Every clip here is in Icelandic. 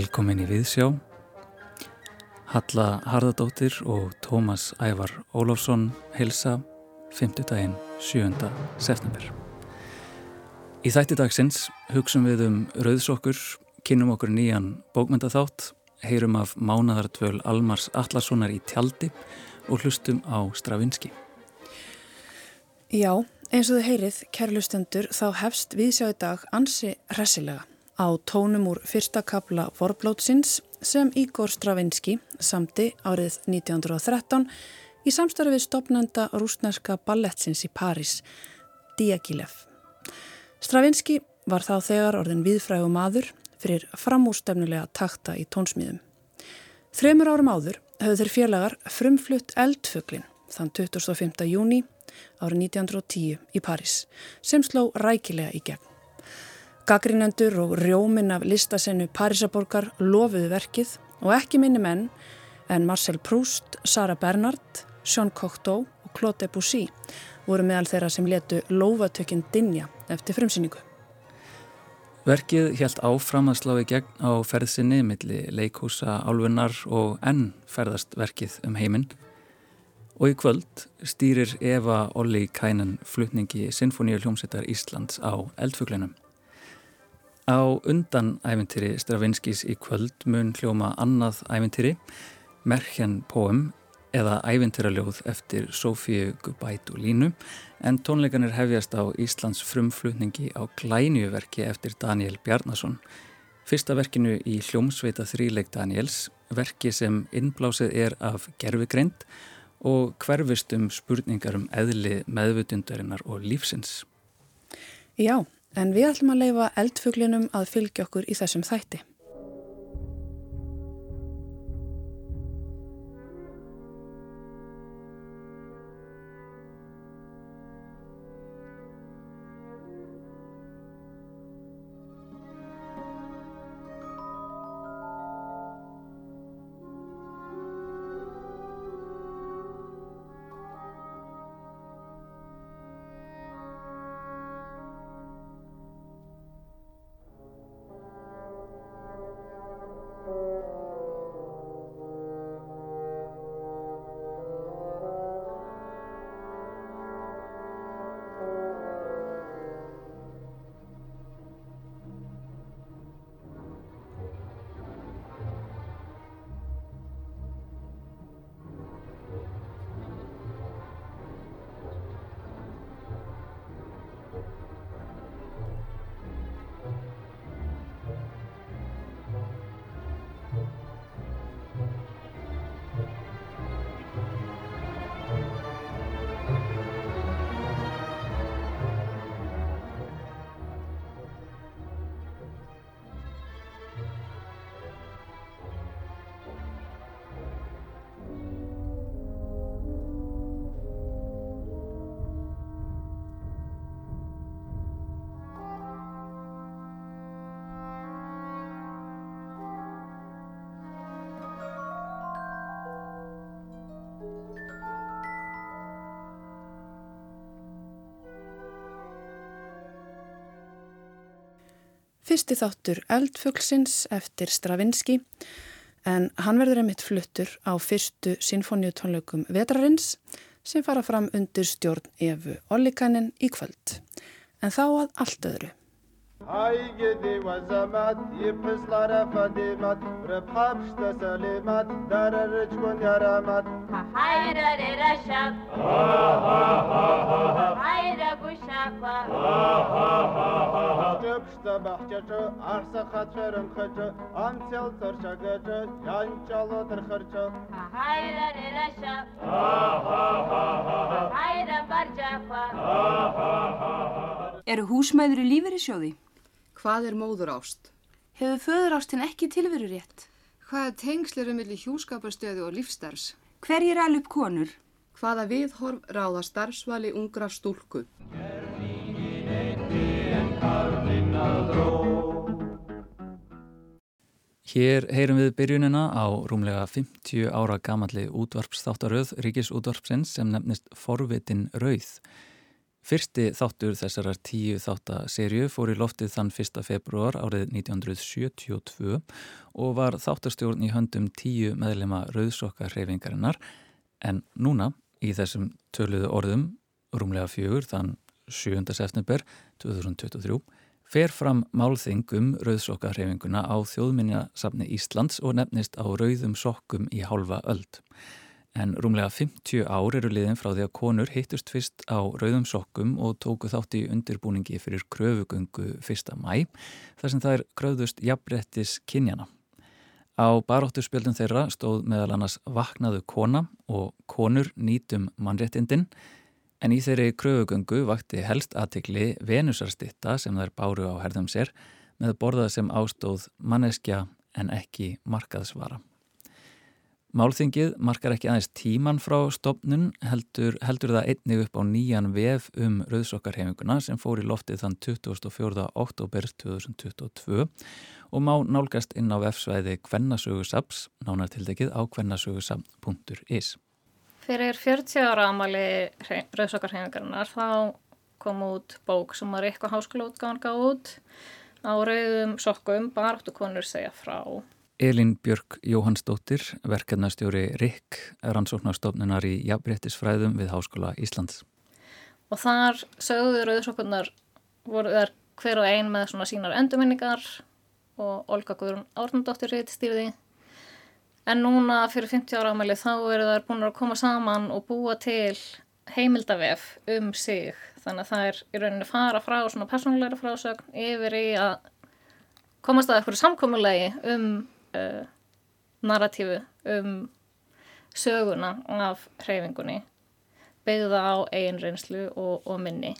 Velkomin í Viðsjá. Halla Harðardóttir og Tómas Ævar Ólafsson helsa 5. daginn 7. september. Í þætti dagsins hugsun við um rauðsokkur, kynum okkur nýjan bókmyndaþátt, heyrum af mánadartvöl Almars Allarssonar í tjaldi og hlustum á Stravinski. Já, eins og þau heyrið, kærlustendur, þá hefst Viðsjá í dag ansi hressilega á tónum úr fyrsta kapla Vorblótsins sem Ígor Stravinski samti árið 1913 í samstarfi við stopnenda rúsneska ballettsins í París, Diaghilev. Stravinski var þá þegar orðin viðfrægu maður fyrir framúrstefnulega takta í tónsmíðum. Þremur árum áður höfðu þeir félagar frumflutt eldfuglin þann 25. júni árið 1910 í París sem sló rækilega í gegn. Gagrinendur og rjóminn af listasennu Parísaborgar lofuðu verkið og ekki minni menn en Marcel Proust, Sara Bernhardt, Jean Cocteau og Claude Debussy voru meðal þeirra sem letu lofatökinn Dinja eftir frumsýningu. Verkið helt áfram að slá í gegn á ferðsinni millir leikhúsa, álfunnar og enn ferðast verkið um heiminn. Og í kvöld stýrir Eva Olli Kænen flutningi Sinfoníu hljómsettar Íslands á eldfuglinum. Á undan æventýri Stravinskis í kvöld mun hljóma annað æventýri, Merkjan Poem eða æventýraljóð eftir Sofíu Gubætulínu en tónleikanir hefjast á Íslands frumflutningi á glænjuverki eftir Daniel Bjarnason. Fyrsta verkinu í hljómsveita þríleik Daniels, verki sem innblásið er af gerfugreind og hverfist um spurningar um eðli meðvutundarinnar og lífsins. Já, en við ætlum að leifa eldfuglinum að fylgja okkur í þessum þætti. Fyrsti þáttur Eldfuglsins eftir Stravinski en hann verður einmitt fluttur á fyrstu sinfóniutónleikum Vetrarins sem fara fram undir stjórn Efu Ollikanin í kvöld. En þá að allt öðru. აიგედე ვაზამათ იფსლარა ფადემათ რფაბშთა სალემათ დარარჩვენ არამათ ჰაირა რე რაშაბ ჰაირა გუშაბა ჯებშთა ბახჭაჭა არსა ხაჭერემ ხაჭა ამ ცელწარ შაგაჭა ჯანჭალა ტრხარჭა ჰაირა რე რაშაბ ჰაირა ბარჯაფა Er húsmæður í lífeyrissjóði Hvað er móður ást? Hefur föður ástin ekki tilveru rétt? Hvaða tengsl eru millir hjúskaparstöðu og lífstarfs? Hverjir er alveg konur? Hvaða viðhorf ráða starfsvali ungra stúlku? Hér heyrum við byrjunina á rúmlega 50 ára gamalli útvarpsþáttaröð Ríkisútvarpsins sem nefnist Forvitin Rauð. Fyrsti þáttur þessarar tíu þáttaserju fór í loftið þann 1. februar árið 1972 og var þáttarstjórn í höndum tíu meðlema rauðsokka hreyfingarinnar en núna í þessum töluðu orðum rúmlega fjögur þann 7. september 2023 fer fram málþing um rauðsokka hreyfinguna á þjóðminjasafni Íslands og nefnist á rauðum sokkum í hálfa öld en rúmlega 50 ár eru liðin frá því að konur hittust fyrst á rauðum sokkum og tóku þátt í undirbúningi fyrir kröfugöngu 1. mæ þar sem það er kröðust jafnrettis kynjana. Á baróttu spjöldum þeirra stóð meðal annars vaknaðu kona og konur nýtum mannréttindin en í þeirri kröfugöngu vakti helst aðtikli venusarstitta sem þær báru á herðum sér með borðað sem ástóð manneskja en ekki markaðsvara. Málþingið markar ekki aðeins tíman frá stopnun, heldur, heldur það einnig upp á nýjan vef um rauðsokkarhefinguna sem fór í loftið þann 24. oktober 2022 og má nálgast inn á vefsvæði Kvennasögusaps, nánar tildekið á kvennasögusap.is. Fyrir 40 ára amali rauðsokkarhefingarinnar þá kom út bók sem var eitthvað háskólaútgáðan gáð út á rauðum sokkum, baráttu konur segja frá Elin Björk Jóhannsdóttir, verkefnastjóri RIK, rannsóknarstofnunar í jafnbrettisfræðum við Háskóla Íslands. Og þar sögðu rauðsokkurnar voru þær hver og ein með svona sínar endurminningar og Olga Guðrún Árnandóttir rétt stýrði. En núna fyrir 50 ára ámæli þá eru þær búin að koma saman og búa til heimildavef um sig. Þannig að það er í rauninni fara frá svona persónulegra frásögn yfir í að komast að eitthvað samkommulegi um uh, narratífu um söguna af hreyfingunni byggða á eigin reynslu og, og minni.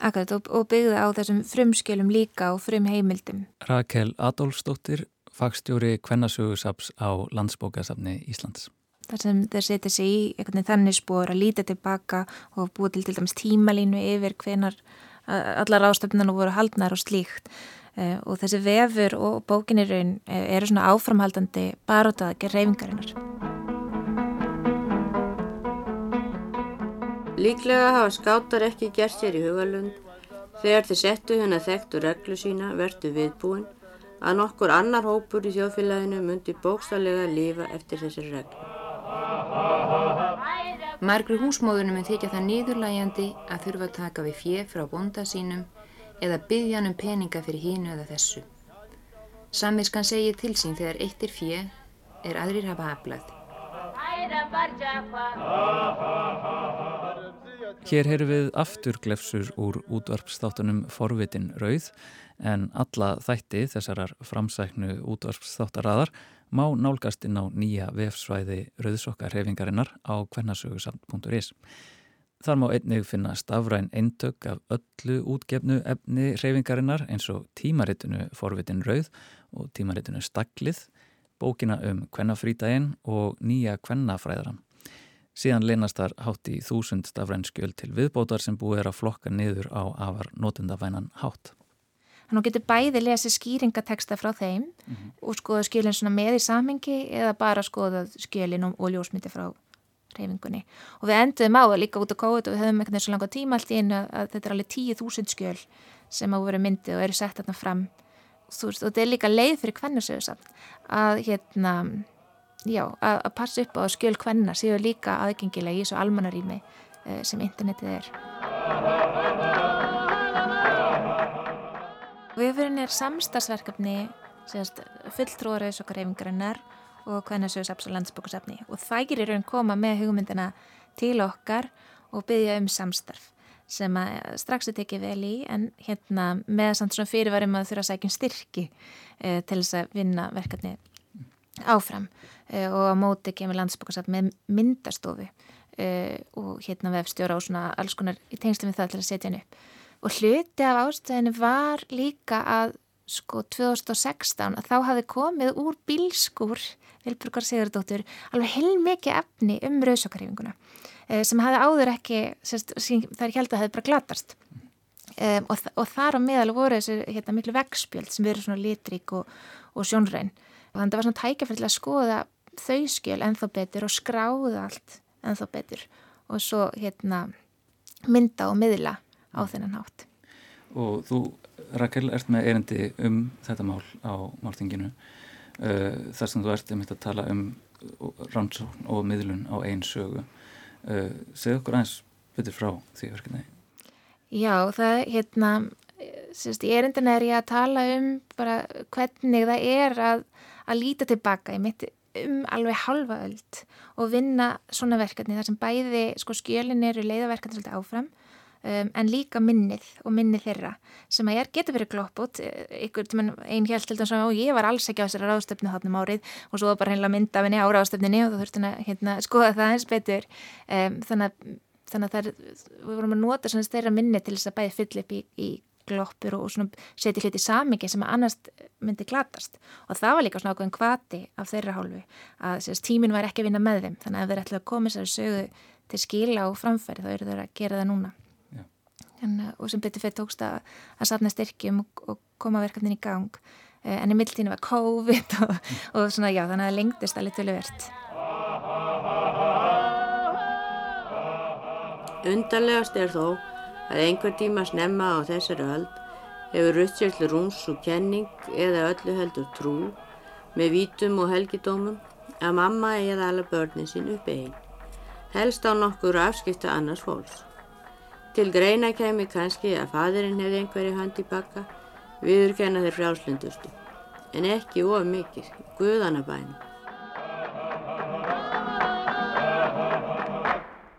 Akkurat og, og byggða á þessum frumskjölum líka og frum heimildum. Rakel Adolfsdóttir, fagstjóri Kvennasögursaps á Landsbókasafni Íslands. Þar sem þeir setja sig í einhvern veginn þannig spór að líta tilbaka og búa til til dæmis tímalínu yfir hvenar allar ástöfnarnu voru haldnar og slíkt. Uh, og þessi vefur og bókinirun uh, eru svona áframhaldandi barótaða ekki reyfingarinnar. Líklega hafa skátar ekki gert sér í hugalund þegar þeir settu hennar þekktu reglu sína vertu viðbúin að nokkur annar hópur í þjóðfélaginu myndi bókstallega lifa eftir þessari reglu. Margri húsmóðunum er þykja það nýðurlægjandi að þurfa að taka við fjö frá bonda sínum eða byggja hann um peninga fyrir hínu eða þessu. Samviskan segir til sín þegar eitt er fjö er aðrir hafa aflað. Hér heyru við afturglefsur úr útvarpsþáttunum Forvitin Rauð en alla þætti þessarar framsæknu útvarpsþáttaraðar má nálgast inn á nýja vefsvæði Rauðsokkarhefingarinnar á kvennasögusamt.is. Þar má einnig finna stafræn eintök af öllu útgefnu efni reyfingarinnar eins og tímaritinu Forvitin Rauð og tímaritinu Staklið, bókina um kvennafrítaginn og nýja kvennafræðaran. Síðan leynast þar hátt í þúsund stafræn skjöld til viðbótar sem búið er að flokka niður á afar notendavænan hátt. Þannig getur bæði lesið skýringateksta frá þeim mm -hmm. og skoða skjölinn með í samhengi eða bara skoða skjölinn og ljósmyndi frá reyfingunni og við enduðum á að líka út á kóðut og við höfum eitthvað svo langa tíma allt í einu að þetta er alveg 10.000 skjöl sem hafa verið myndið og eru sett þarna fram. Og þetta er líka leið fyrir kvennarsöðu samt að hérna já, að, að passa upp á að skjöl kvenna séu líka aðgengilega í þessu almannarími uh, sem internetið er. Viðfyrin er samstagsverkefni fulltrúarauðs okkar reyfingarinnar og saps og landsbókusafni og þær eru að koma með hugmyndina til okkar og byggja um samstarf sem að strax er tekið vel í en hérna með samt svona fyrirvarum að þurfa að sækjum styrki eh, til þess að vinna verkefni áfram. Eh, og á móti kemur landsbókusafn með myndastofu eh, og hérna vefstjóra og svona alls konar í tengslu með það til að setja henni upp. Og hluti af ástæðinu var líka að sko 2016 að þá hafi komið úr bílskúr Vilburgar Sigurdóttur alveg heilmikið efni um rauðsokkarhefinguna sem hafi áður ekki sérst, það er held að það hefði bara glatast. Um, og, og þar á meðal voru þessu hérna, miklu vegspjöld sem verður svona litrík og, og sjónræn. Og þannig að það var svona tækjafæll að skoða þau skjöl ennþá betur og skráða allt ennþá betur. Og svo hérna mynda og miðla á þennan hátt. Og þú, Rakel, ert með erindi um þetta mál á máltinginu þar sem þú ert þetta að tala um rannsókn og miðlun á einn sögu. Uh, segð okkur aðeins betur frá því verkefni. Já, það hérna, sérst, í erindina er ég að tala um bara hvernig það er að, að líta tilbaka í mitt um alveg halva öld og vinna svona verkefni þar sem bæði sko skjölin eru leiðaverkefni svolítið áfram um, en líka minnið og minnið þeirra sem að ég getur verið glopp út ykkur tíman einn hjælt til þess að ég var alls ekki á þessari ráðstöfnu þarna um árið. Og svo bara heimlega mynda henni á ráðstöfninni og þú þurfti að hérna, skoða það eins betur. Um, þannig þannig að er, við vorum að nota svona þeirra minni til þess að bæði fyll upp í, í gloppur og setja hluti samingi sem að annars myndi glatast. Og það var líka svona ákveðin kvati af þeirra hálfu að sérst, tímin var ekki að vinna með þeim. Þannig að ef þeir ætlaði að koma sér sögu til skila og framfæri þá eru þeir að gera það núna en, og sem betur fyrir tókst að, að safna styrkjum og, og koma verkefnin í gang. Eh, en í mildtíðinu var COVID og, og svona já þannig að lengtist alveg töluvert. Undarlegast er þó að einhver tíma snemma á þessari öld hefur rutsjöldlu rúms og kenning eða öllu heldur trú með vítum og helgidómum að mamma eða alla börnin sín uppi einn, helst á nokkur afskipta annars fólks. Til greina kemi kannski að fadurinn hefði einhverju hand í bakka, viðurkenna þeir frjálslundustu, en ekki of mikið, guðanabænum.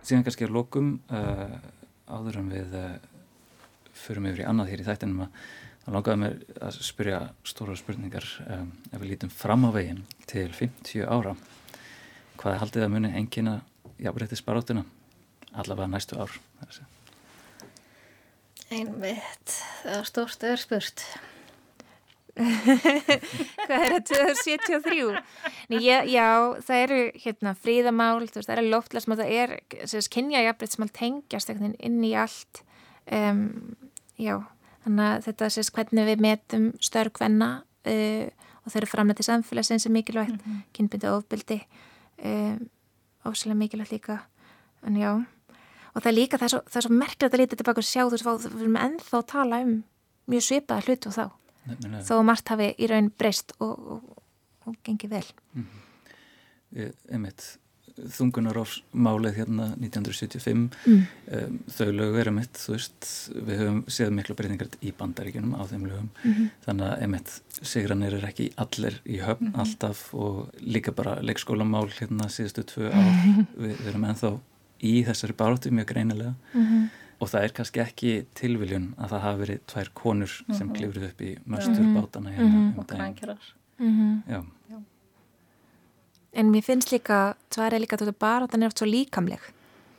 Síðan kannski að lokum uh, áður en við uh, förum yfir í annað hér í þættinum að það langaði mér að spyrja stóra spurningar um, ef við lítum fram á veginn til 50 ára. Hvað er haldið að muni engina jafnbreyttis baráttuna allavega næstu ár Einmitt. Það er stórt öður spurt hvað er það 2073 Nei, já, já, það eru hérna, fríðamál, veist, það eru loftlasmál það er kynjajafnbreyttismál tengjast inn í allt. Um, já, þannig að þetta sést hvernig við metum störgvenna uh, og þeir eru framlega til samfélagsins sem mikilvægt, mm -hmm. kynbyndu ofbildi um, ofslega mikilvægt líka. En já og það er líka, það er svo, það er svo merkilegt að lítið tilbaka og sjá þú veist, við erum ennþá að tala um mjög svipaða hlutu og þá Nefnilega. þó margt hafi í raun breyst og, og, og gengið vel mm -hmm. Emmitt þungunarófsmálið hérna 1975 mm. um, þau lög verið mitt þú veist, við höfum séð miklu breytingar í bandaríkunum á þeim lögum mm -hmm. þannig að emitt, sigranir er ekki allir í höfn mm -hmm. alltaf og líka bara leikskólamál hérna síðustu tvö á við, við erum ennþá í þessari baróttu mjög greinilega -hmm. og það er kannski ekki tilviljun að það hafi verið tvær konur sem mhm. klifrið upp í mörstur mhm. bátana hérna um og grænkerar mhm. Já En mér finnst líka, það er líka þetta að það er oft svo líkamleg.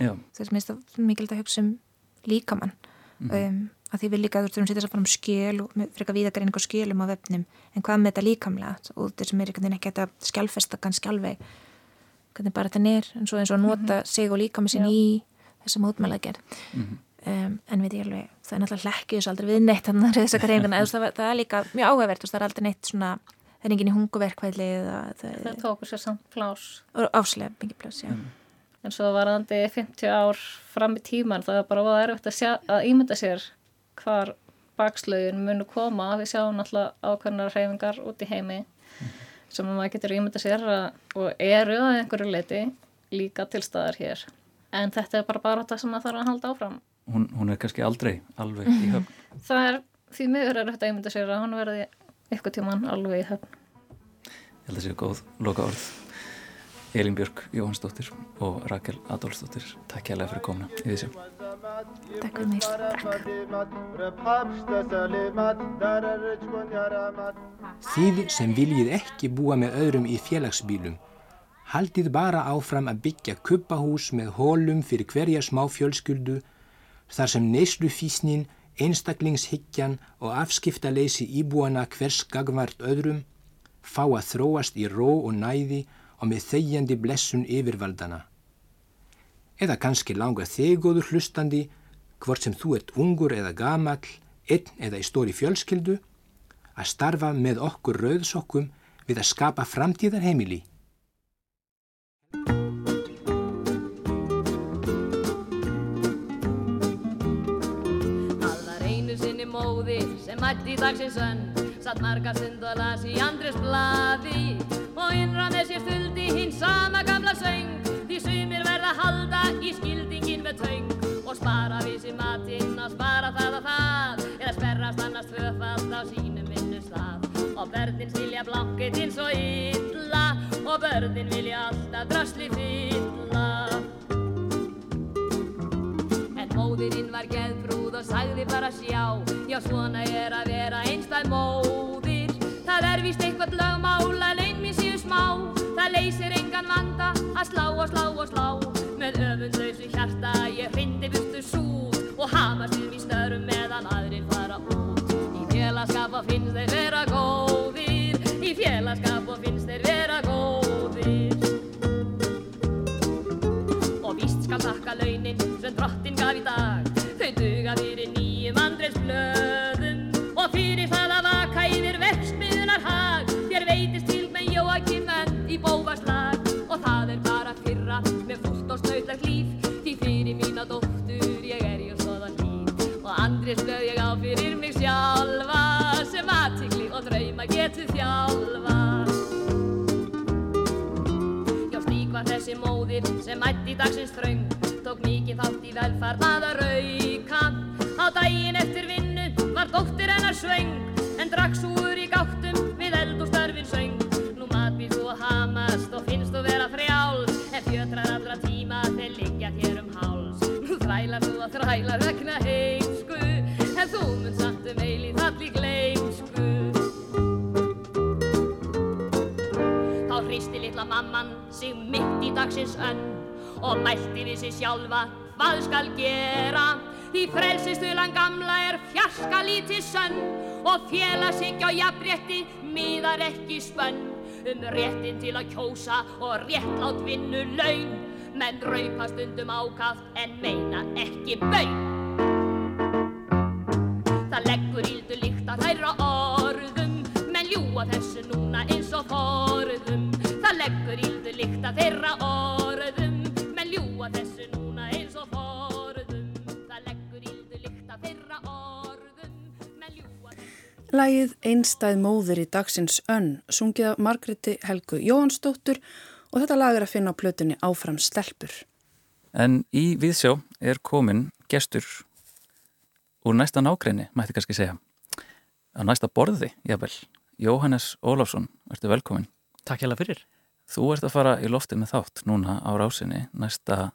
Já. Það er mest mikilvægt að hugsa um líkamann. Mm -hmm. um, að því við líka, sýttast að fara um skil og frekar viðagreining og skilum á vefnum, en hvað með þetta líkamlega? Og þetta sem er ekki að skjálfesta kannski alveg, hvernig bara þetta er, en svo eins og að nota mm -hmm. sig og líkamann sín í þessa mótmælager. Mm -hmm. um, en við ég alveg, það er náttúrulega þess aldrei við neitt, þannig að þess að það, það er líka mjög áhugavert, það er aldrei neitt svona það er enginn í hunguverkvæli það tókur sér samt plás áslega mikið plás, já mm. en svo varðandi 50 ár fram í tíman það er bara að erfitt að, sjá, að ímynda sér hvar bakslögin munu koma við sjáum alltaf ákveðnar hreyfingar út í heimi. Sem maður getur ímynda sér að, og eru að einhverju leiti líka til staðar hér. En þetta er bara bara þetta sem maður þarf að halda áfram. Hún, hún er kannski aldrei alveg í höfn. Það er því miður er þetta ímynda sér að hún verði eitthvað tíman alveg í höfn. Ég held að það séu góð loka orð Elin Björk Jóhannsdóttir og Rakel Adolfsdóttir Takk hjá fyrir komna í þessu Takk fyrir mig Þið sem viljið ekki búa með öðrum í félagsbílum haldið bara áfram að byggja kuppahús með hólum fyrir hverja smá fjölskyldu þar sem neyslufísnin einstaklingshyggjan og afskiptaleysi íbúana hvers gagvart öðrum fá að þróast í ró og næði og með þegjandi blessun yfirvaldana eða kannski langa þegóður hlustandi, hvort sem þú ert ungur eða gamall, einn eða í stóri fjölskyldu, að starfa með okkur rauðsokkum við að skapa framtíðar heimili. Allar einu sinni móði sem mætti dagsins önn, satt margar synd og las í andres bladi og innrann þessi fyldi hinn sama gamla söng halda í skildingin með töng Og spara við sér matinn og spara það og það. Eða sperrast annars tvöfald á sínum vinnustaf Og börnin skilja blanketinn svo illa Og börnin vilja alltaf drasli fylla. En móðirinn var geðbrúð og sagði bara sjá Já svona er að vera einstæð móðir. Það er vist eitthvað lögmál að lein mér síðu smá. Það leysir engan vanda að slá og slá og slá Með öfundlausu hjarta. Ég hrindi burtu sút Og hamast um í störum meðan aðrir fara út. Í félagskap og finnst þeir vera mætti dagsins þröng. Tók mikið þátt í velferð að rauka. Á daginn eftir vinnu var dóttir hennar svöng En drakk súur í gáttum við eld og störfin söng. Nú matbýr þú að hamast og finnst þú vera frjáls En fjötrar allra tíma þeir liggja þér um háls. Nú þrælar þú að þrælar vegna heimsku En þú mun samt um eilíð allir gleimsku Þá hristi litla mamman sig mitt í dagsins önn og mælti við sig sjálfa. Hvað skal gera? Því frelsistuðlan gamla er fjarska lítið sönn og félagshyggja og jafnrétti miðar ekki spönn. Um réttin til að kjósa og réttlátt vinnu laun. Menn raupa stundum ákaft en meina ekki baun. Það leggur íldu Lægið Einstæð móðir í dagsins önn sungið af Margreti Helgu Jóhansdóttur og þetta lag er að finna á plötunni Áfram stelpur. En í Víðsjá er komin gestur úr næsta nákrenni, mætti kannski segja. Á næsta borði, jável. Jóhannes Ólafsson, ertu velkomin. Takk hjá fyrir. Þú ert að fara í lofti með þátt núna á rásinni næsta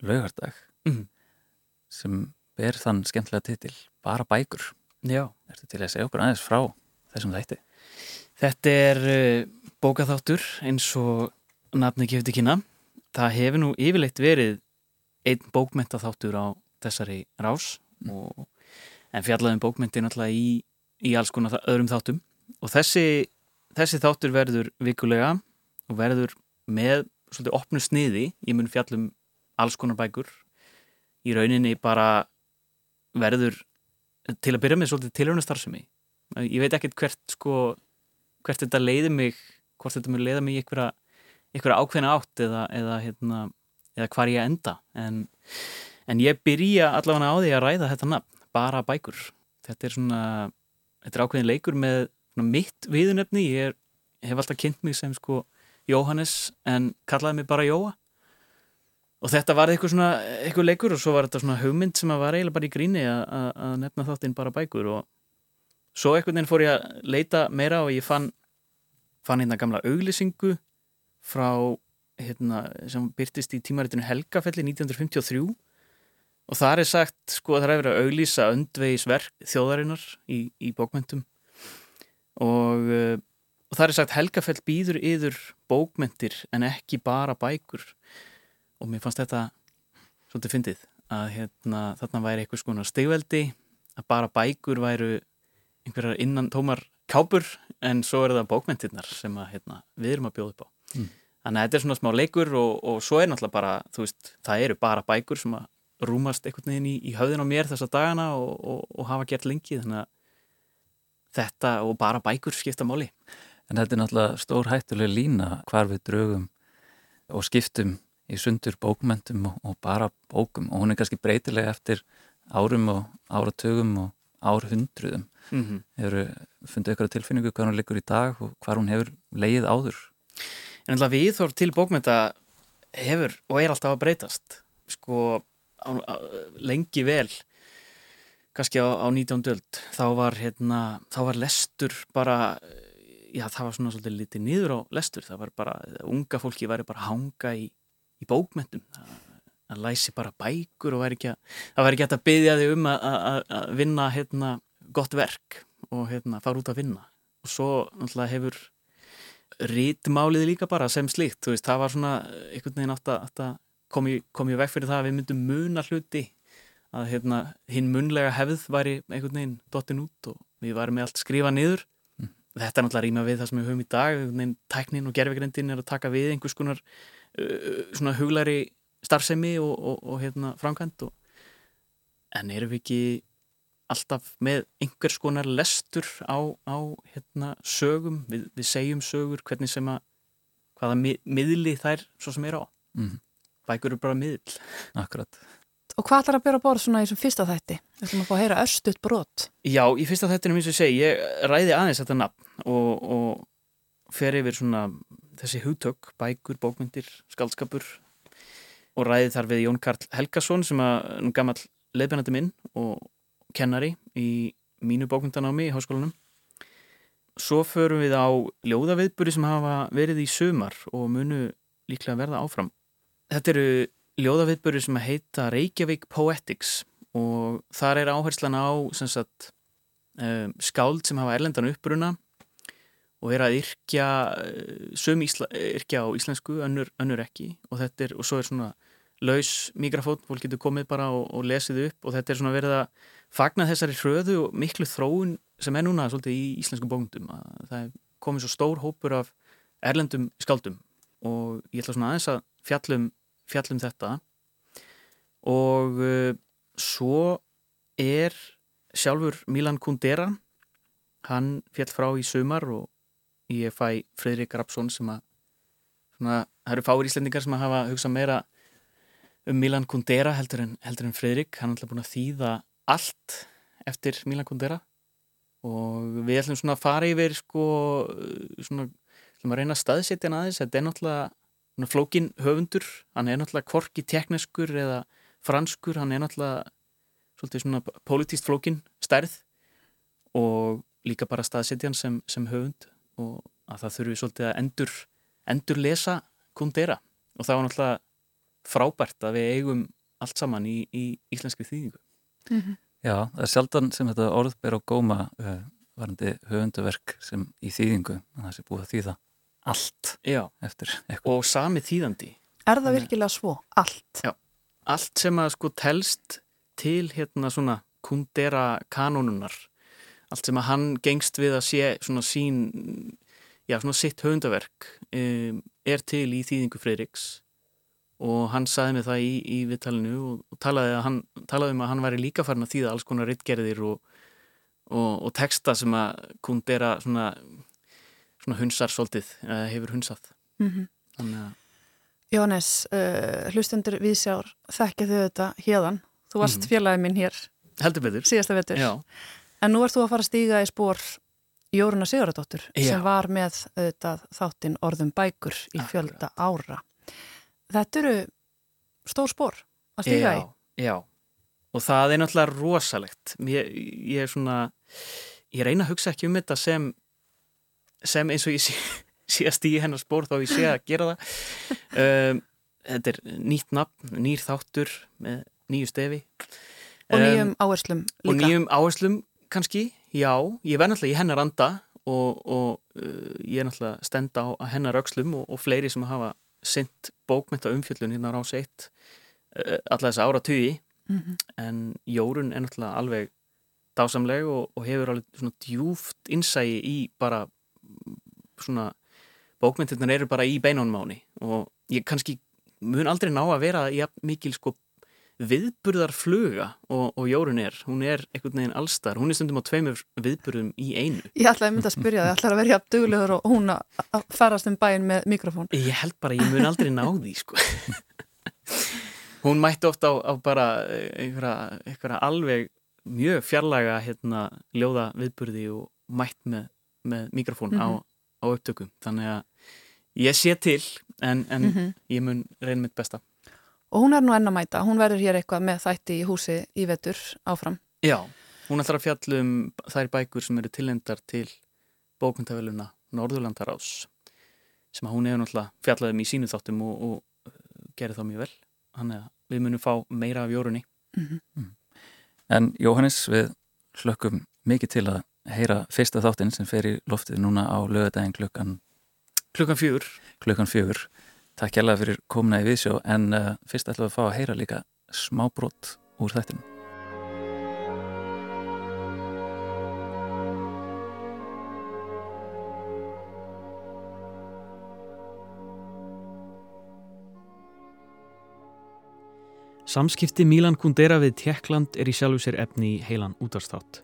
laugardag Mhm. sem ber þann skemmtilega titil Bara bækur. Já. Ertu til að segja okkur aðeins frá þessum þætti? Þetta er uh, bókaþáttur eins og nafni gefði kynna. Það hefur nú yfirleitt verið einn bókmentaþáttur á þessari rás og, en fjallaðum bókmenti náttúrulega í, í alls konar öðrum þáttum og þessi, þessi þáttur verður vikulega og verður með svolítið opnu sniði, ég mun fjallum alls konar bækur í rauninni bara verður til að byrja með svolítið tilhörnastarfsemi ég veit ekkert hvert sko hvert þetta leiði mig hvort þetta mun leiða mig í einhverja, einhverja ákveðna átt eða, eða, hérna, eða hvar ég enda. En, en ég byrja allavega á því að ræða þetta nafn bara bækur. Þetta er svona, þetta er ákveðin leikur með mitt viðunefni ég, er, hef alltaf kynnt mig sem sko Jóhannes en kallaði mig bara Jóa og þetta var eitthvað svona eitthvað leikur og svo var þetta svona hugmynd sem að var eiginlega bara í gríni að, að, að nefna þáttinn bara bækur og svo einhvern veginn fór ég að leita meira og ég fann fann hérna gamla auglýsingu frá hérna, sem byrtist í tímaritinu Helgafelli 1953 og þar er sagt sko að það er verið að auglýsa öndvegisverk þjóðarinnar í, í bókmentum og, uh, og þar er sagt Helgafell býður yður bókmentir en ekki bara bækur og mér fannst þetta svolítið fyndið að hérna, þarna væri eitthvað skona stegveldi að bara bækur væru einhverjar innan tómar kápur en svo er það bókmentirnar sem að, hérna, við erum að bjóða upp á Mm. þannig að þetta er svona smá leikur og, og svo er náttúrulega bara, þú veist, það eru bara bækur sem að rúmast einhvern veginn í, í höfðin á mér þessa dagana og, og, og hafa gert lengi þannig að þetta og bara bækur skipta máli En þetta er náttúrulega stór hættuleg lína hvar við draugum og skiptum í sundur bókmentum og, og bara bókum og hún er kannski breytilega eftir árum og áratugum og árhundruðum. mm -hmm. hefur fundið ykkur tilfinningu hvað hún liggur í dag og hvað hún hefur leið áður En alltaf viðþór til bókmynda hefur og er alltaf að breytast sko á, á, lengi vel kannski á, á 19. öld þá var hérna, þá var lestur bara já það var svona svolítið litið niður á lestur það var bara, unga fólki væri bara hanga í, í bókmyndum það læsi bara bækur og væri ekki að, það væri ekki að byggja þig um að vinna hérna gott verk og hérna fara út að vinna. Og svo náttúrulega hefur rítmálið líka bara sem slíkt, veist, það var svona einhvern veginn átt að komi, komi vekk fyrir það að við myndum muna hluti að hérna hinn munlega hefð væri einhvern veginn dottin út og við varum með allt skrifa niður. Mm. þetta er náttúrulega rýma við það sem við höfum í dag einhvern veginn tæknin og gerfegrindin er að taka við einhvers konar svona huglæri starfsemi og, og, og hérna framkvæmt og, en erum við ekki alltaf með einhvers konar lestur á, á hérna, sögum, við, við segjum sögur hvernig sem að hvaða mi miðli þær svo sem er á. Mm. bækur eru bara miðl Akkurat. Og hvað ætlar að byrja að borða svona í þessum fyrsta þætti? Þú ætlum að fá að heyra örstuðt brot. Já, í fyrsta þættinu eins og ég segi ég ræði aðeins þetta nafn og, og fer yfir svona þessi hugtök, bækur, bókmyndir skaldskapur og ræði þar við Jón Karl Helgason sem er nú gammal leifbennandi minn og kennari í mínu bókmyndanámi í háskólanum. Svo förum við á ljóðaviðbúri sem hafa verið í sumar og munu líklega verða áfram. Þetta eru ljóðaviðbúri sem heita Reykjavík Poetics og þar er áherslan á sagt, um, skáld sem hafa erlendan uppbruna og er að yrkja uh, söm ísla, yrkja á íslensku, önnur, önnur ekki. Og, er, og svo er svona laus mikrafón, fólk getur komið bara og, og lesið upp og þetta er svona verið að fagna þessari hröðu og miklu þróun sem er núna svolítið í íslensku bókundum það er komið svo stór hópur af erlendum skaldum og ég ætla svona aðeins að fjallum, fjallum þetta. Og uh, svo er sjálfur Milan Kundera hann fjall frá í sumar og ég fæ Fredrik Rapsson sem að svona, það eru fáir íslendingar sem að hafa hugsað meira um Milan Kundera heldur en, heldur en Fredrik hann er alltaf búin að þýða allt eftir Milan Kundera. Og við ætlum svona að fara yfir sko svona, ætlum að reyna að staðsetja hann aðeins. Þetta er náttúrulega flókin höfundur. Hann er náttúrulega korki tekneskur eða franskur, hann er náttúrulega svolítið svona politíst flókin stærð. Og líka bara staðsetja hann sem, sem höfund og að það þurfi svolítið að endur endur lesa Kundera og það var náttúrulega frábært að við eigum allt saman í, í íslenski þýðingu Mm -hmm. Já, það er sjaldan sem þetta orð ber á góma uh, varandi höfunduverk sem í þýðingu það sé búið að þýða allt Já, og sami þýðandi Er það virkilega svo? Allt? Já, allt sem að sko telst til hérna svona kundera kanónunar allt sem að hann gengst við að sé svona sín já, svona sitt höfundaverk um, er til í þýðingu Freiriks og hann saði mig það í, í viðtalinu og, og talaði, hann, talaði um að hann væri líka farin að þýða alls konar rittgerðir og, og, og texta sem að kundera svona, svona hunsar svolítið, eða hefur hunsað mm -hmm. þannig að Jónes, uh, hlustendur viðsjár þekkja þau þetta hérðan þú varst mm -hmm. félagið minn hér heldur betur síðasta vetur Já. En nú ert þú að fara að stíga í spór Jóruna Sigurðardóttur sem var með auðvitað, þáttinn orðum bækur í fjölda ára þetta eru stór spór að stíga í. Já, og það er náttúrulega rosalegt. Ég, ég er svona, ég reyna að hugsa ekki um þetta sem, sem eins og ég sé, sé að stígi hennar spór þá ég sé að gera það. Um, þetta er nýtt nafn, nýr þáttur með nýju stefi. Og nýjum um, áherslum líka. Og nýjum áherslum kannski, já. Ég verð náttúrulega í hennar anda og, og uh, ég er náttúrulega stenda á hennar aukslum og, og fleiri sem hafa synt bókmynda umfjöllun hérna á rás 1 eh, alla þess ára tugi mm -hmm. en Jórun er náttúrulega alveg dásamleg og, og hefur alveg svona djúft innsægi í bara svona bókmyndirnar eru bara í beinónmáni og ég kannski mun aldrei ná að vera mikil sko viðburðarfluga og, og Jórun er, hún er einhvern veginn allstar, hún er stundum á tveimur viðburðum í einu. Ég ætlaði að mynda að spyrja það, ég ætlaði að verja duglegur og hún að farast um bæin með mikrofón. Ég held bara, ég mun aldrei ná því sko. hún mætti ofta á, á bara einhverja, einhverja alveg mjög fjarlæga hérna, ljóða viðburði og mætt með, með mikrofón mm -hmm. á, Mhm. á upptökum þannig að ég sé til en, en Mhm. ég mun reyna mitt besta Og hún er nú enn að mæta, hún verður hér eitthvað með þætti í húsi í vetur áfram. Já, hún ætlar að fjalla um þær bækur sem eru tilendar til bókmyndaveluna Norðurlandarás sem að hún hefur náttúrulega fjallað um í sínu þáttum og, og uh, gerir þá mjög vel. Þannig að við munum fá meira af jórunni. En Jóhannes, við hlökkum mikið til að heyra fyrsta þáttinn sem fer í loftið núna á lögadaginn klukkan klukkan fjögur. Klukkan fjögur Takk hérlega fyrir komuna í viðsjó en uh, fyrst ætlum við að fá að heyra líka smá brot úr þættinu Samskipti Milan Kundera við Tjekkland er í sjálfu sér efni í heilan útvarstátt.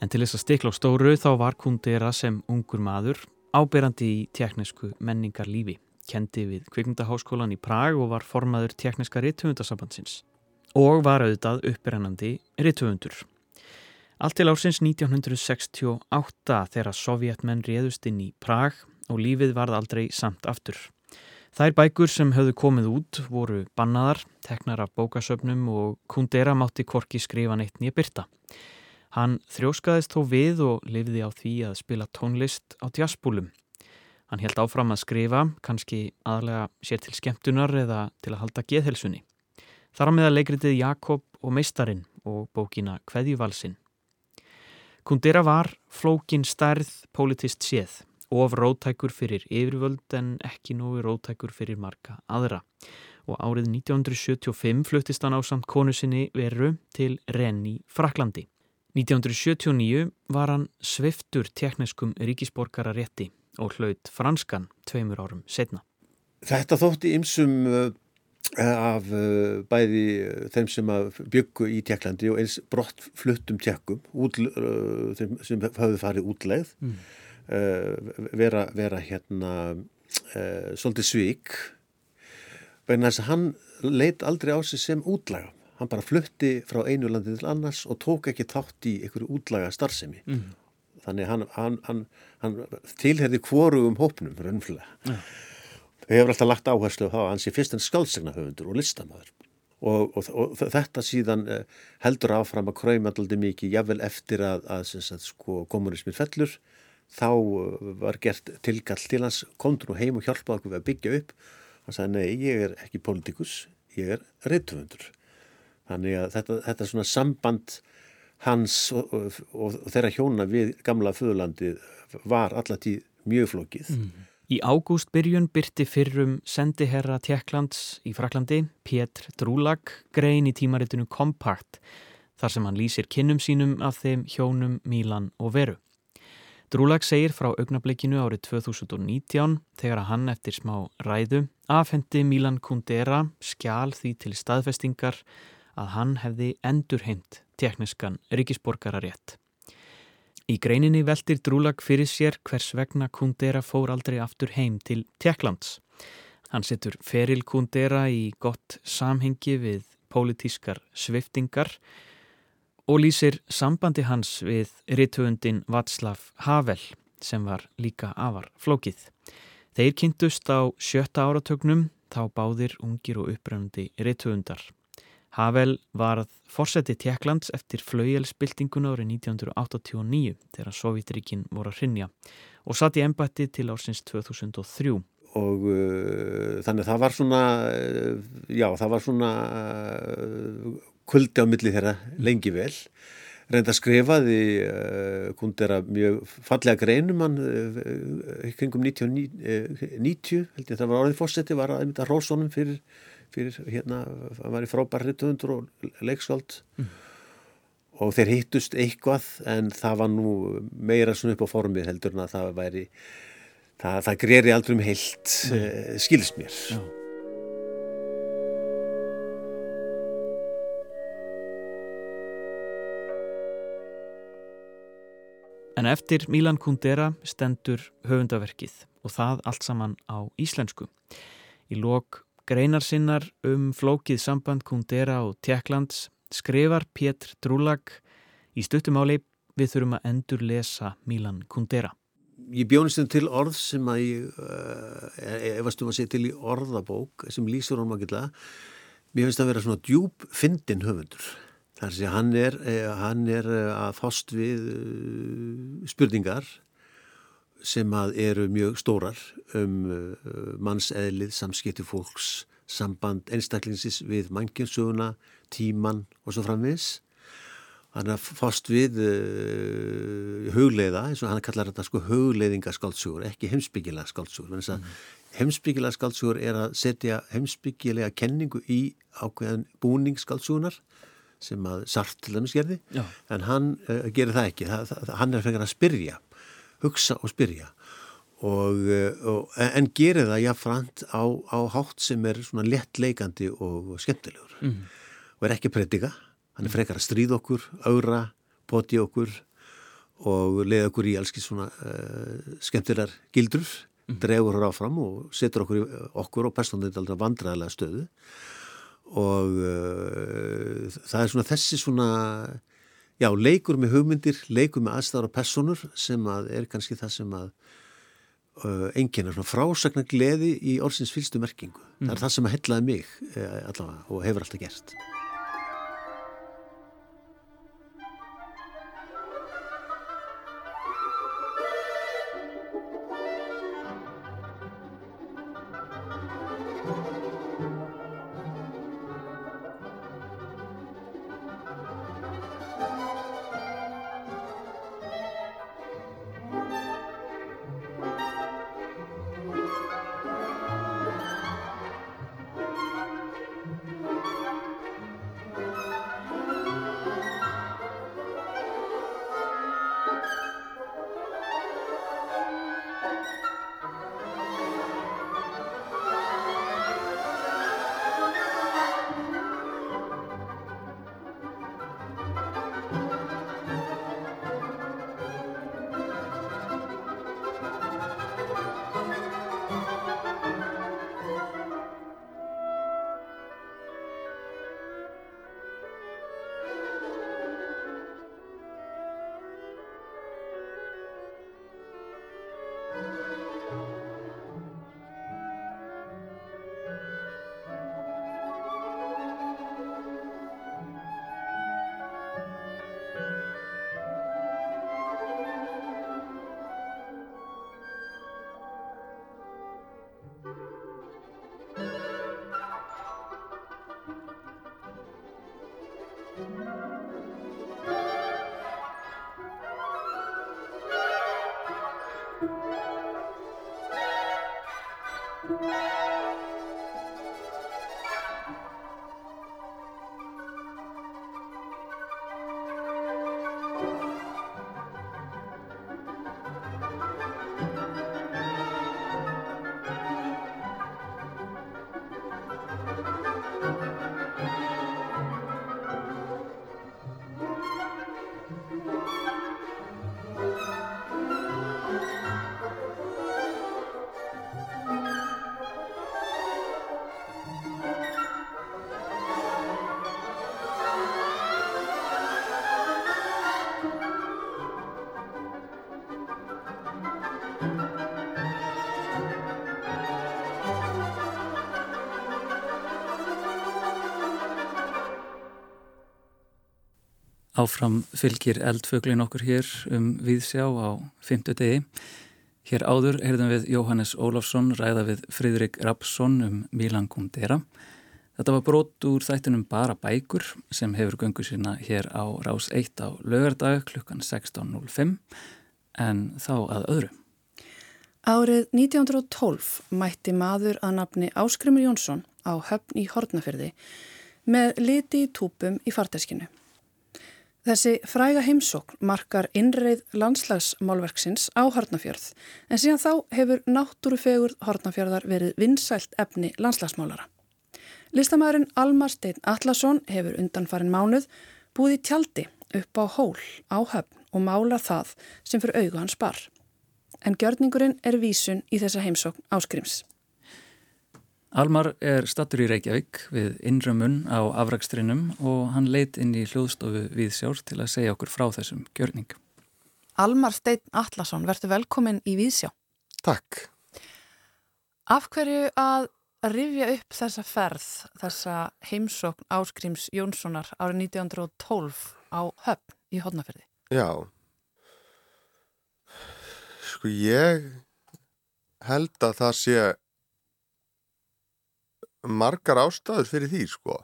En til þess að stikla á stóru þá var Kundera sem ungur maður áberandi í tjekknesku menningar lífi. Kendi við Kvikmyndaháskólan í Prag og var formaður tjekkneska rittöfundasambandsins. Og var auðvitað upprennandi rittöfundur. Allt til ársins 1968 þegar sovjetmenn réðust inn í Prag og lífið varð aldrei samt aftur. Þær bækur sem höfðu komið út voru bannaðar, teknar af bókasöfnum og Kundera mátti korki skrifa neitt nýja byrta. Hann þrjóskaðist þó við og lifði á því að spila tónlist á jazzbúlum. Hann held áfram að skrifa, kannski aðlega sér til skemmtunar eða til að halda geðhelsunni. Þar á meða leikritið Jakob og Meistarinn og bókina Kveðjuvalsinn. Kundera var flókin stærð politist séð of rótækur fyrir yfirvöld en ekki nógu rótækur fyrir marga aðra. Og árið 1975 fluttist hann á samt konu sinni veru til Renni, Fraklandi. 1979 var hann sviftur tekniskum ríkisborgararétti og hlaut franskan tveimur árum setna. Þetta þótti ymsum uh, af uh, bæði uh, þeim sem byggu í Tjekklandi og eins brott fluttum tjekkum út, sem hafðu farið útleið mm. vera, vera hérna svolítið svík vegna þess að hann leit aldrei á sig sem útlaga hann bara flutti frá einu landi til annars og tók ekki þátt í einhverju útlaga starfsemi mm. Þannig hann, hann, hann, hann tilherði hvorugum hópnum raunflega mm. þau hefur alltaf lagt áherslu á það að hann sé fyrst en skálsegna höfundur og listamæður og, og, og þetta síðan heldur áfram að kræma alltaf mikið jável eftir að, að, að sko, kommunismin fellur þá var gert tilgall til hans kontur og heim og hjálpaði okkur við að byggja upp. Hann sagði nei, ég er ekki politikus ég er reytufundur Þannig að þetta, þetta er svona samband hans og, og, og þeirra hjóna við gamla föðurlandi var allatíð mjög flókið. Mm. Í ágúst byrjun byrti fyrrum sendiherra Tjekklands í Fraklandi, Pétr Drúlag, grein í tímaritinu Compact, þar sem hann lýsir kinnum sínum af þeim hjónum Mílan og Veru. Drúlag segir frá augnablikinu árið 2019 þegar að hann eftir smá ræðu afhendi Mílan Kundera skjál því til staðfestingar að hann hefði endurheimt tekniskan ríkisborgararétt. Í greininni veldir Drúlag fyrir sér hvers vegna Kundera fór aldrei aftur heim til Tjekklands. Hann setur feril Kundera í gott samhengi við pólitískar sviftingar og lýsir sambandi hans við rithöfundin Václav Havel sem var líka afar flókið. Þeir kynntust á sjötta áratögnum þá báðir ungir og uppröndi rithöfundar. Havel varð fórseti Tjekklands eftir flaujelspiltinguna árið 1989 þegar Sovjetríkin voru að hrinja og satt í embætti til ársins 2003. Og uh, þannig það var svona, uh, já það var svona uh, kuldi á milli þeirra lengi vel. Reynda skrifaði kundera mjög fallega greinum hann kringum 90, 90 held ég það var orðið fórseti, var að mynda hrósónum fyrir fyrir hérna, hann var í frábær rittuðundur og leikskáld mm. og þeir hittust eitthvað en það var nú meira svona upp á formið heldur en að það væri það, það greri aldrei um heilt uh, skils mér Já. En eftir Milan Kundera stendur höfundaverkið og það allt saman á íslensku. Í lok Greinar sinnar um flókið samband Kundera og Tjekklands skrifar Pétr Drúlag Í stuttumáli við þurfum að endur lesa Milan Kundera. Ég bjónist þeim til orð sem að ég, uh, ef að stjórnum að segja til í orðabók sem lýsur honum að geta, mér finnst að vera svona djúb fyndin höfundur. Þar sé hann er, hann er að fást við spurningar sem að eru mjög stórar um mannseðlið, samskipti fólks, samband einstaklingsins við mannkjönssöguna, tíman og svo framvis. Hann er fást við uh, hugleiða, eins og hann kallar þetta sko hugleiðingaskáldsúr, ekki heimsbyggilega skáldsúr. Mm. Heimsbyggilega skáldsúr er að setja heimsbyggilega kenningu í ákveðan búningsskáldsúnar sem að Sart til dæmis gerði, Já. en hann uh, gerir það ekki. Það, það, hann er frekar að spyrja, hugsa og spyrja. Og, og, en gerir það jáfnframt á, á hátt sem er svona lettleikandi og skemmtilegur mm. og er ekki predika hann er frekar að stríða okkur, augra poti okkur og leiða okkur í allski svona uh, skemmtilegar gildur mm. dregur hér áfram og setur okkur, í, okkur og personlega aldrei vandræðilega stöðu og uh, það er svona þessi svona já, leikur með hugmyndir leikur með aðstæðar og personur sem að er kannski það sem að Uh, enginn er svona frásagna gleði í orðsins fylstu merkingu. Mm. Það er það sem að hellaði mig uh, allavega og hefur alltaf gert. Áfram fylgir eldföglin okkur hér um viðsjá á fymtu degi. Hér áður heyrðum við Jóhannes Ólafsson ræða við Fridrik Rapsson um Milan Kundera. Þetta var brot úr þættinum Bara bækur sem hefur göngu sína hér á Rás 1 á lögardag klukkan 16.05 en þá að öðru. Árið 1912 mætti maður að nafni Áskrimur Jónsson á höfn í Hortnafyrði með liti í túpum í farteskinu. Þessi fræga heimsókn markar innreið landslagsmálverksins á Hortnafjörð en síðan þá hefur náttúrufegur Hortnafjörðar verið vinsælt efni landslagsmálara. Listamæðurinn Almar Steinn Allarsson hefur undanfarin mánuð búið í tjaldi upp á hól á höfn og mála það sem fyrir augu hans bar. En gjörningurinn er vísun í þessa heimsókn áskrims. Almar er stattur í Reykjavík við innrömmun á afrakstrinum og hann leitt inn í hljóðstofu við sjálf til að segja okkur frá þessum gjörning. Almar Steinn Allarsson, verður velkomin í Víðsjá. Takk. Af hverju að rifja upp þessa ferð, þessa heimsókn Áskrims Jónssonar árið 1912 á höfn í Hodnaferði? Já. Sko ég held að það sé margar ástæður fyrir því sko.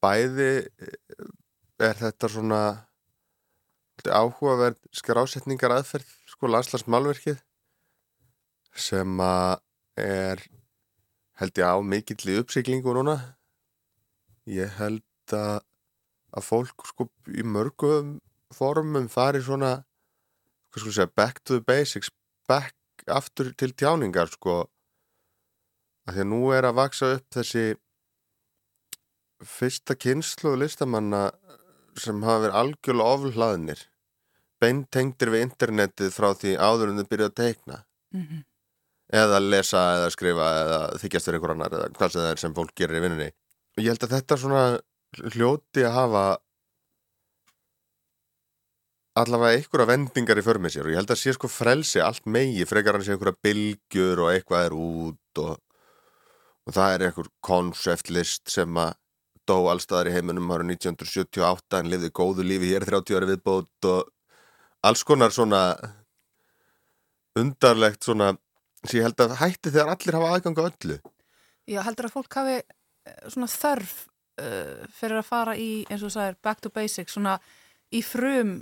Bæði er þetta svona áhugaverð skrásetningar aðferð sko landslagsmálverkið sem að er held ég á mikill í uppsiklingu núna ég held að að fólk sko í mörgum formum fari svona hvað sko segja, back to the basics back aftur til tjáningar sko að því að nú er að vaksa upp þessi fyrsta kynslu listamanna sem hafa verið algjörlega oflaðnir beintengtir við internetið frá því áður en þau byrjuð að teikna mm -hmm. eða lesa eða skrifa eða þykjast fyrir einhver annar eða hvað sem það er sem fólk gerir í vinnunni og ég held að þetta svona hljóti að hafa allavega einhverja vendingar í förmið sér og ég held að sé sko frelsi allt megi frekar hann sé einhverja bylgjur og eitthvað er út og, og það er einhver konceptlist sem að dó allstaðar í heiminum ára 1978 en lifði góðu lífi hér 30 ári viðbót og alls konar svona undarlegt svona sem ég held að hætti þegar allir hafa aðganga öllu. Já, heldur að fólk hafi svona þörf uh, fyrir að fara í, eins og það er back to basics, svona í frum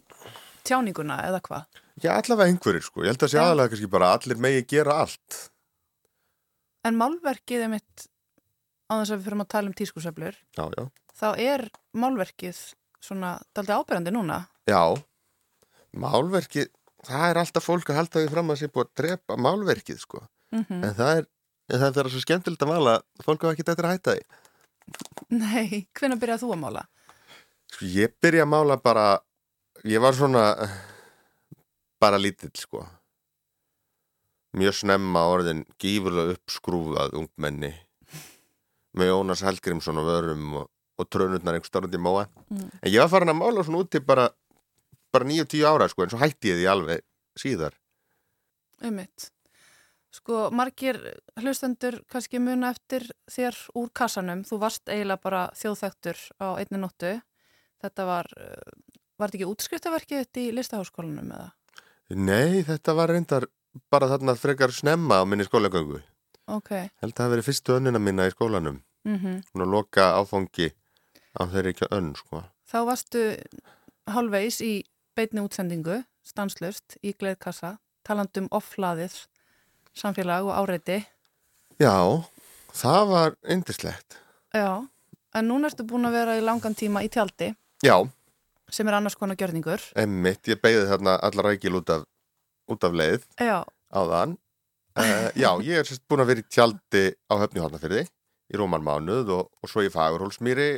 tjáninguna eða hvað? Já, allavega einhverjir sko, ég held að sé aðalega kannski bara allir megi gera allt En málverkið er mitt á þess að við fyrir að tala um já Þá er málverkið svona daldi ábyrjandi núna. Já, málverkið það er alltaf fólk að halda því fram að sé búið að drepa málverkið sko. Mm -hmm. en það er, en það er svo skemmtilegt að mala fólk hafa ekki þetta að hætta því. Nei, hvenna byrjað þú að mála? Sko ég byrja að mála bara ég var svona bara lítill sko mjög snemma orðin gífurlega uppskrúfað ungmenni með Jónas Helgrímsson og vörum og, og trönurnar einhver stórandi móa Mm. en ég var farin að mála svona úti bara bara 9-10 ára sko en svo hætti ég því alveg síðar Ummitt. Sko, margir hlustendur kannski muna eftir þér úr kassanum. Þú varst eiginlega bara þjóðþektur á einni nóttu. Þetta var, uh, var þetta ekki útskriftaverkið þetta í listaháskólanum eða? Nei, þetta var reyndar bara þarna frekar snemma á minni skólagöngu. Ok. held að það verið fyrstu önnina mína í skólanum. Mm hún að loka áfangi á þeirri ekki önn sko. Þá varstu hálfveis í beitni útsendingu, stanslust, í gleðkassa, talandum offlaðið, samfélag og áreiti. Já, það var yndislegt. Já, en núna ertu búin að vera í langan tíma í tjaldi. Já, sem er annars konar gjörningur. emmitt, ég beigði þarna allar rækil út af, út af leið Já, á þann uh, Já, ég er sérst búin að vera í tjaldi á höfni hálnafyrði í Rómanmánuð og, og svo í Fagurhólsmýri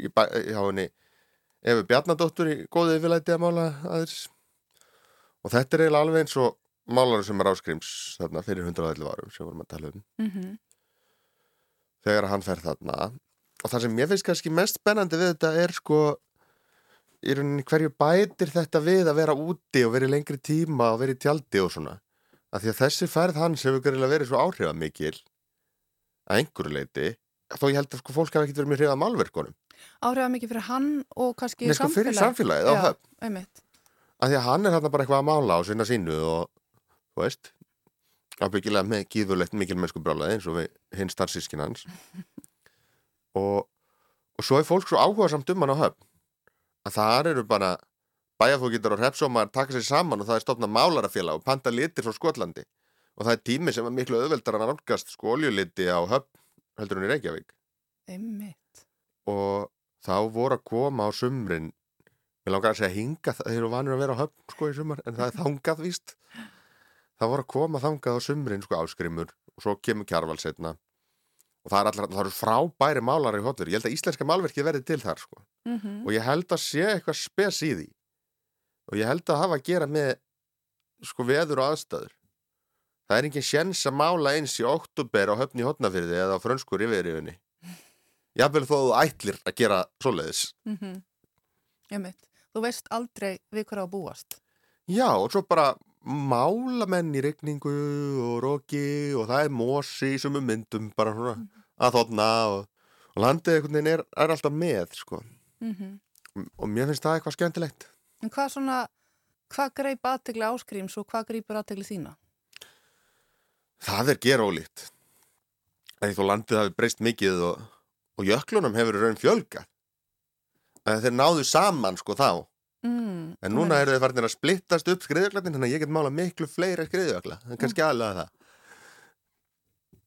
í, bæ- hjá henni Efi Bjarnadóttur í góðið yfirlæti að mála aðeins. Og þetta er eiginlega alveg eins og málaru sem er áskrims þarna fyrir 111 árum sem vorum að tala um. Mm þegar hann fer þarna. Og það sem ég finnst kannski mest spennandi við þetta er sko í rauninni hverju bætir þetta við að vera úti og vera í lengri tíma og vera í tjaldi og svona? Af því að þessi ferð hans hefur gerilega verið svo áhrifamikil að einhverju leiti þó ég held að sko fólk hafa ekkert verið mjög hrifað áhrifað mikið fyrir hann og kannski Nei, sko, fyrir samfélagið. Já, af því að hann er hérna bara eitthvað að mála á sinna sínu og þú veist ábyggilega með gíðulegt mikil mennsku brálaði eins og hinn starfsískin hans. Og, og svo er fólk svo áhuga samt um hann á höfn að það eru bara bæjarfókitar og hrepsómar taka sér saman og það er stofnað málarafélag og panta litir frá Skotlandi og það er tími sem er miklu auðveldar að nálgast oljuliti á höfn heldur hún í Reykjavík Einmitt. og þá voru að koma á sumrin Mér langar að segja hinga, þeir eru vanir að vera á höfn sko í sumar, en það er þangað víst. Það voru að koma þangað á sumrin sko áskrimur og svo kemur kjarval setna. Og það er allar, það eru frábæri málar í hotlur. Ég held að íslenska málverkið verði til þar sko. Mhm. Og ég held að sé eitthvað spes í því. Og ég held að hafa að gera með sko veður og aðstæður. það er engin sjens að mála eins í oktober á höfni hotnafyrði eða á frönskur yfirriðunni jáfnvel þó þú ætlir að gera svoleiðis Mm -hmm. Þú veist aldrei við hverja á búast. já og svo bara mála menn í regningu og roki og það er mosi í sumum myndum bara svona að þotna og, og landið einhvern veginn er, er alltaf með sko. Mm -hmm. og mér finnst það eitthvað skemmtilegt. En hvað svona, hvað greip aðtegli áskrims og hvað greipur aðtegli þína? það er ólíkt því þó landið hafi breyst mikið og, og jöklunum hefur raun fjölga þeir náðu saman sko þá Mm, en núna eru þeir farinir að splittast upp skriðjöklatin þannig að ég get mála miklu fleira skriðjökla kannski aðlega það.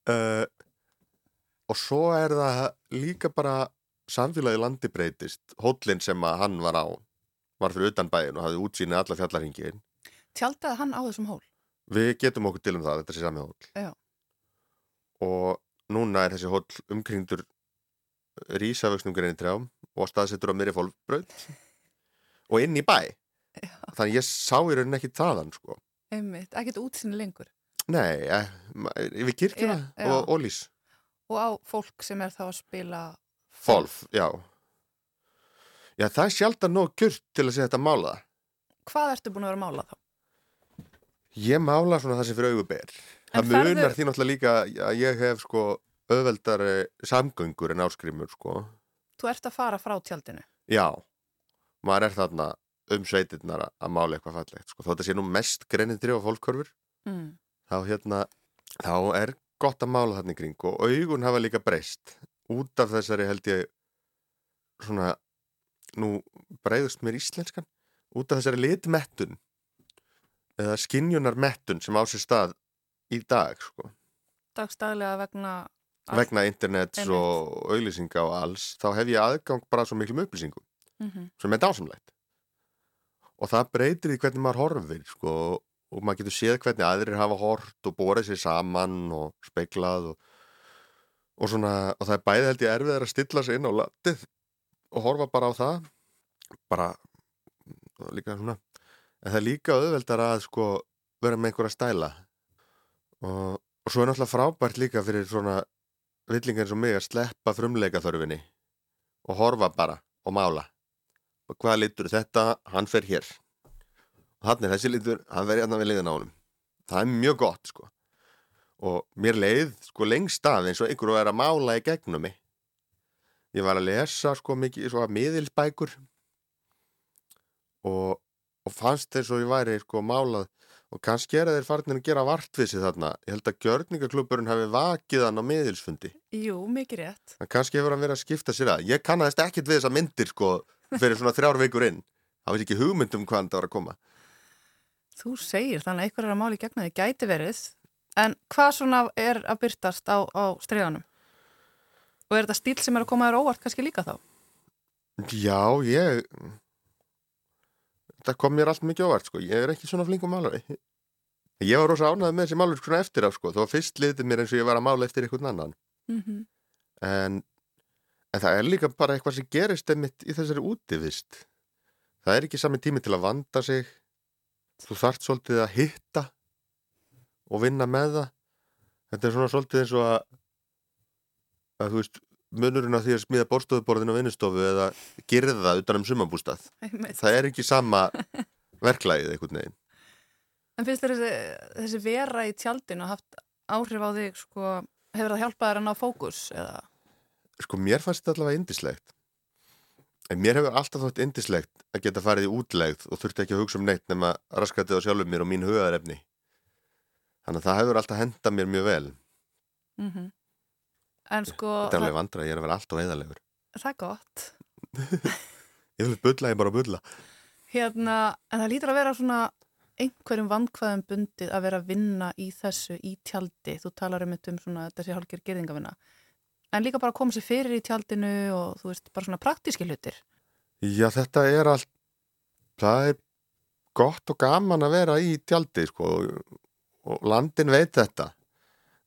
Uh, og svo er það líka bara samfélagi landi breytist. Hóllin sem að hann var á var fyrir utan bæin og hafði útsýnið alla fjallarhingin Tjaldaði hann á þessum hól? við getum okkur til um það, þetta sé sami hóll. Já. og núna er þessi hóll umkringdur rísavöxnum greinir trjám og staðsettur á meiri fólkbröð og inn í bæ Já. þannig ég sá í rauninni ekki þaðan sko. Einmitt, ekkert útsinni lengur. nei, eh, ma- yfir kirkjuna Já, já. og ólís Og á fólk sem er þá að spila Folf, já Já, það er sjaldan nóg kjört til að segja þetta mála. Hvað ertu búin að vera að mála þá? Ég mála svona það sem fyrir. En Það munar ferðu- því náttúrulega líka að ég hef sko auðveldari samgöngur en áskrimur sko. Þú ert að fara frá tjaldinu. Já, maður er þarna um sveitirnar að- mála eitthvað fallegt sko. Þótt að sé nú mest greinindri á fólkkörfur Mm. þá hérna, þá er gott að mála þarna í kring og augun hafa líka breyst út af þessari held ég svona, nú breyðust mér íslenskan, út af þessari litmettun eða skinjunarmettun sem á sér stað í dag sko. Dagstaglega vegna... vegna internets Einmitt. og auglýsinga og alls, þá hef ég aðgang bara svo miklum upplýsingum Mhm. sem er dásamlegt. Og það breytir því hvernig maður horfir sko, og maður getur séð hvernig aðrir hafa hort og borið sér saman og speiklað og, og svona og það er bæði held ég erfiðar að stilla sig inn á landið og horfa bara á það bara líka svona en það er líka auðveldar að sko vera með einhverja stæla. Og, og svo er náttúrulega frábært líka fyrir svona villingar eins og mig að sleppa frumleika þörfinni og horfa bara og mála og hvað litur þetta, hann fer hér. Og hann er þessi litur hann verður hérna við liðin á honum það er mjög gott sko. Og mér leið sko lengst af eins og einhverju er að mála í gegnum mig. Ég var að lesa sko mikið svo að miðilsbækur. Og, og fannst þess að ég væri sko málað. Og kannski er að þeir farnir að gera vartvísi þarna. Ég held að gjörningaklúburinn hafi vakið hann á miðilsfundi. Jú, mikið rétt. en kannski hefur hann verið að skipta sér að. Ég kannast ekkit við þessa myndir sko fyrir svona þrjár veikur inn það veit ekki hugmynd um hvaðan það var að koma Þú segir þannig að einhver er að mála í gegna þið gæti verið. En hvað svona er að byrtast á, á streiðanum? Og er þetta stíl sem er að koma þér óvart kannski líka þá? já, ég það kom mér allt mikið óvart sko ég er ekki svona flinkum málari ég var rosa ánægð með þessi málur svona eftir af sko þó fyrst liðið mér eins og ég var að mála eftir einhvern annan Mm -hmm. en, en það er líka bara eitthvað sem gerist einmitt í þessari útivist. Það er ekki sami tími til að vanda sig. Þú þart svolítið að hitta og vinna með það. Þetta er svona svolítið eins og að að þú veist munurinn á því að smíða borstofuborðin á vinnustofu eða gerða það utan um sumabústað það er ekki sama verklæðið einhvern veginn. En finnst þér þessi, þessi vera í tjaldinu haft áhrif á þig, sko, hefur það hjálpað þér að ná fókus eða? Sko mér fannst þetta allavega indislegt en mér hefur alltaf þótt indislegt að geta farið í útlegð og þurfti ekki að hugsa um neitt nema raskatið á sjálfum mér og mín hugaðarefni þannig að það hefur alltaf henda mér mjög vel Mm En sko, þetta er alveg vandra, ég er að vera alltaf eðalegur það er gott. ég vil bulla, ég bara bulla Hérna, en það lítur að vera svona einhverjum vandkvæðum bundið að vera að vinna í þessu í tjaldi. Þú talar um þetta um svona þessi hálfgerð gerðingavinna. En líka bara að koma sér fyrir í tjaldinu og þú veist, bara svona praktíski hlutir. já þetta er allt það er gott og gaman að vera í tjaldi sko og, og landin veit þetta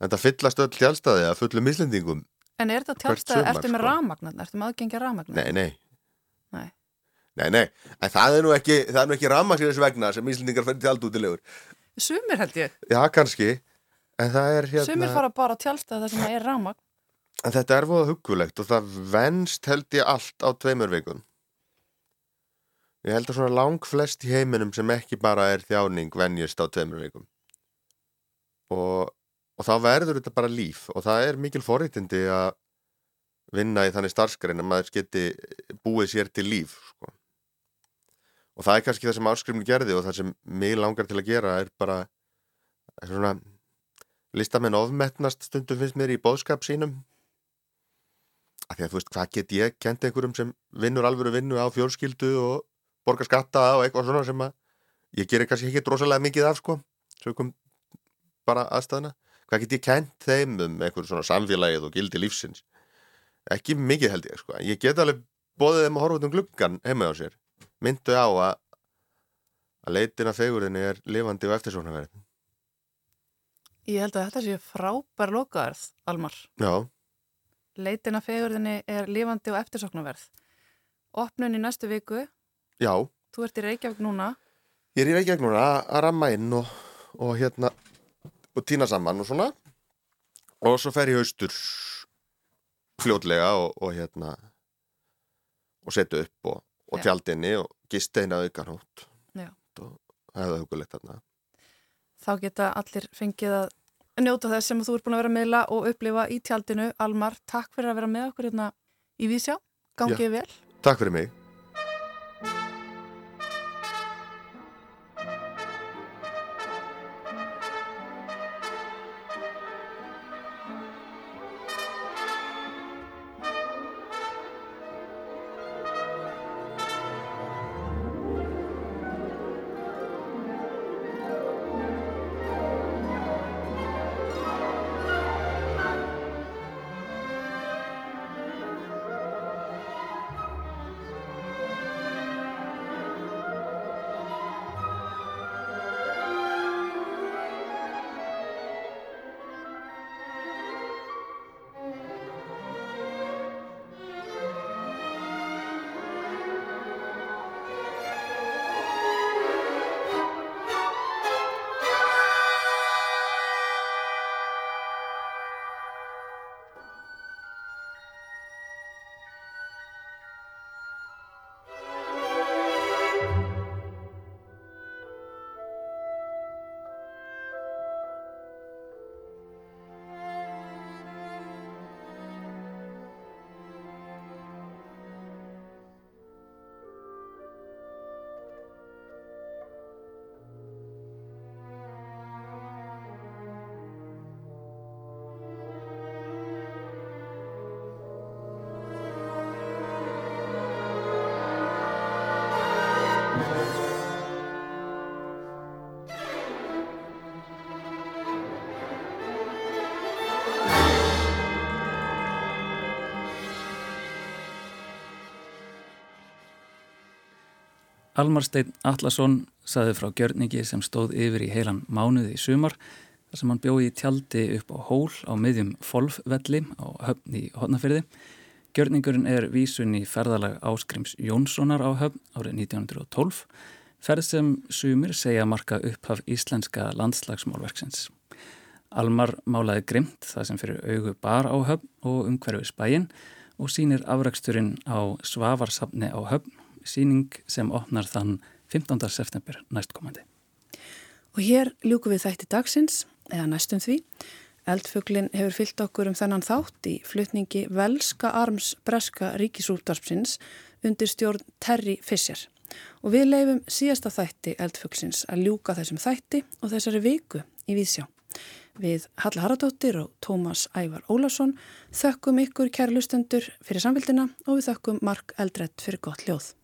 þetta fyllast öll tjaldstaði að fullu mislendingum En er þetta Hvert tjaldstæð, sumar, ertu með sko. rafmagnar? Ertu með aðgengja rafmagnar? nei, nei Nei. Nei, nei, en það er nú ekki, það er nú ekki rammaksýris vegna sem íslendingar fyrir tjaldútilegur. Sumir held ég. Já, kannski, en það er hérna Sumir fara bara að tjálsta það sem er ramagn. En þetta er voða hugulegt og það venst held ég allt á tveimur vikum. Ég held að svona lang flest í heiminum sem ekki bara er þjáning venjist á tveimur vikum. Og, og þá verður þetta bara líf og það er mikil forréttindi að vinna í þannig starfskrein að maður geti búið sér til líf. Sko. Og það er kannski það sem áskrifni gerði og það sem mig langar til að gera er bara svona listamenn ofmetnast stundum finnst mér í bóðskap sínum að því að þú veist, hvað get ég kent einhverjum sem vinnur alvöru vinnu á fjórskildu og borgar skatta og eitthvað svona sem að ég gerir kannski ekki drosalega mikið af sko, kom bara aðstæðina, hvað get ég kent þeim um einhverjum svona samfélagið og gildi lífsins? Ekki mikið held ég sko, ég get alveg bóðið þeim að horfa út um gluggan heima á sér. Myndu á að að leitin af fegurðinni er lifandi og eftirsóknarverð. Ég held að þetta sé frábær lokaðarð, Almar. Já. Leitin að fegurðinni er lifandi og eftirsoknaverð. Opnun í næstu viku. Já. Þú ert í Reykjavík núna. Ég er í Reykjavík núna að ramma inn og, og hérna og týna saman og svona og svo fer ég austur fljótlega og, og hérna og setja upp og, og tjaldinni og gista eina aukarhótt og það hefði hugulegt þarna Þá geta allir fengið að njóta þess sem þú ert búin að vera að meila og upplifa í tjaldinu. Almar, takk fyrir að vera með okkur hérna í Vísjá. Gangið vel. Takk fyrir mig. Almar Steinn Allarsson saði frá gjörningi sem stóð yfir í heilan mánuði í sumar þar sem hann bjóði í tjaldi upp á hól á miðjum Folfvelli á höfn í Hodnafyrði. Gjörningurinn er vísun í ferðalag Áskrims Jónssonar á höfn árið 1912, ferð sem sumir segja marka upphaf íslenska landslagsmálverksins. Almar málaði grimt það sem fyrir augu bar á höfn og umhverfið spægin og sínir afraksturinn á Svavarsafni á höfn síning sem opnar þann 15. september næstkomandi. Og hér ljúku við þætti dagsins, eða næstum því. Eldfuglin hefur fyllt okkur um þennan þátt í flutningi Velska Arms Breska Ríkisúldarpsins undir stjórn Terry Fischer. Og við leifum síðasta þætti eldfuglsins að ljúka þessum þætti og þessari viku í Víðsjá. Við Halla Haradóttir og Tómas Ævar Ólason þökkum ykkur kæra lustendur fyrir samfélgina og við þökkum Mark Eldrett fyrir gott ljóð.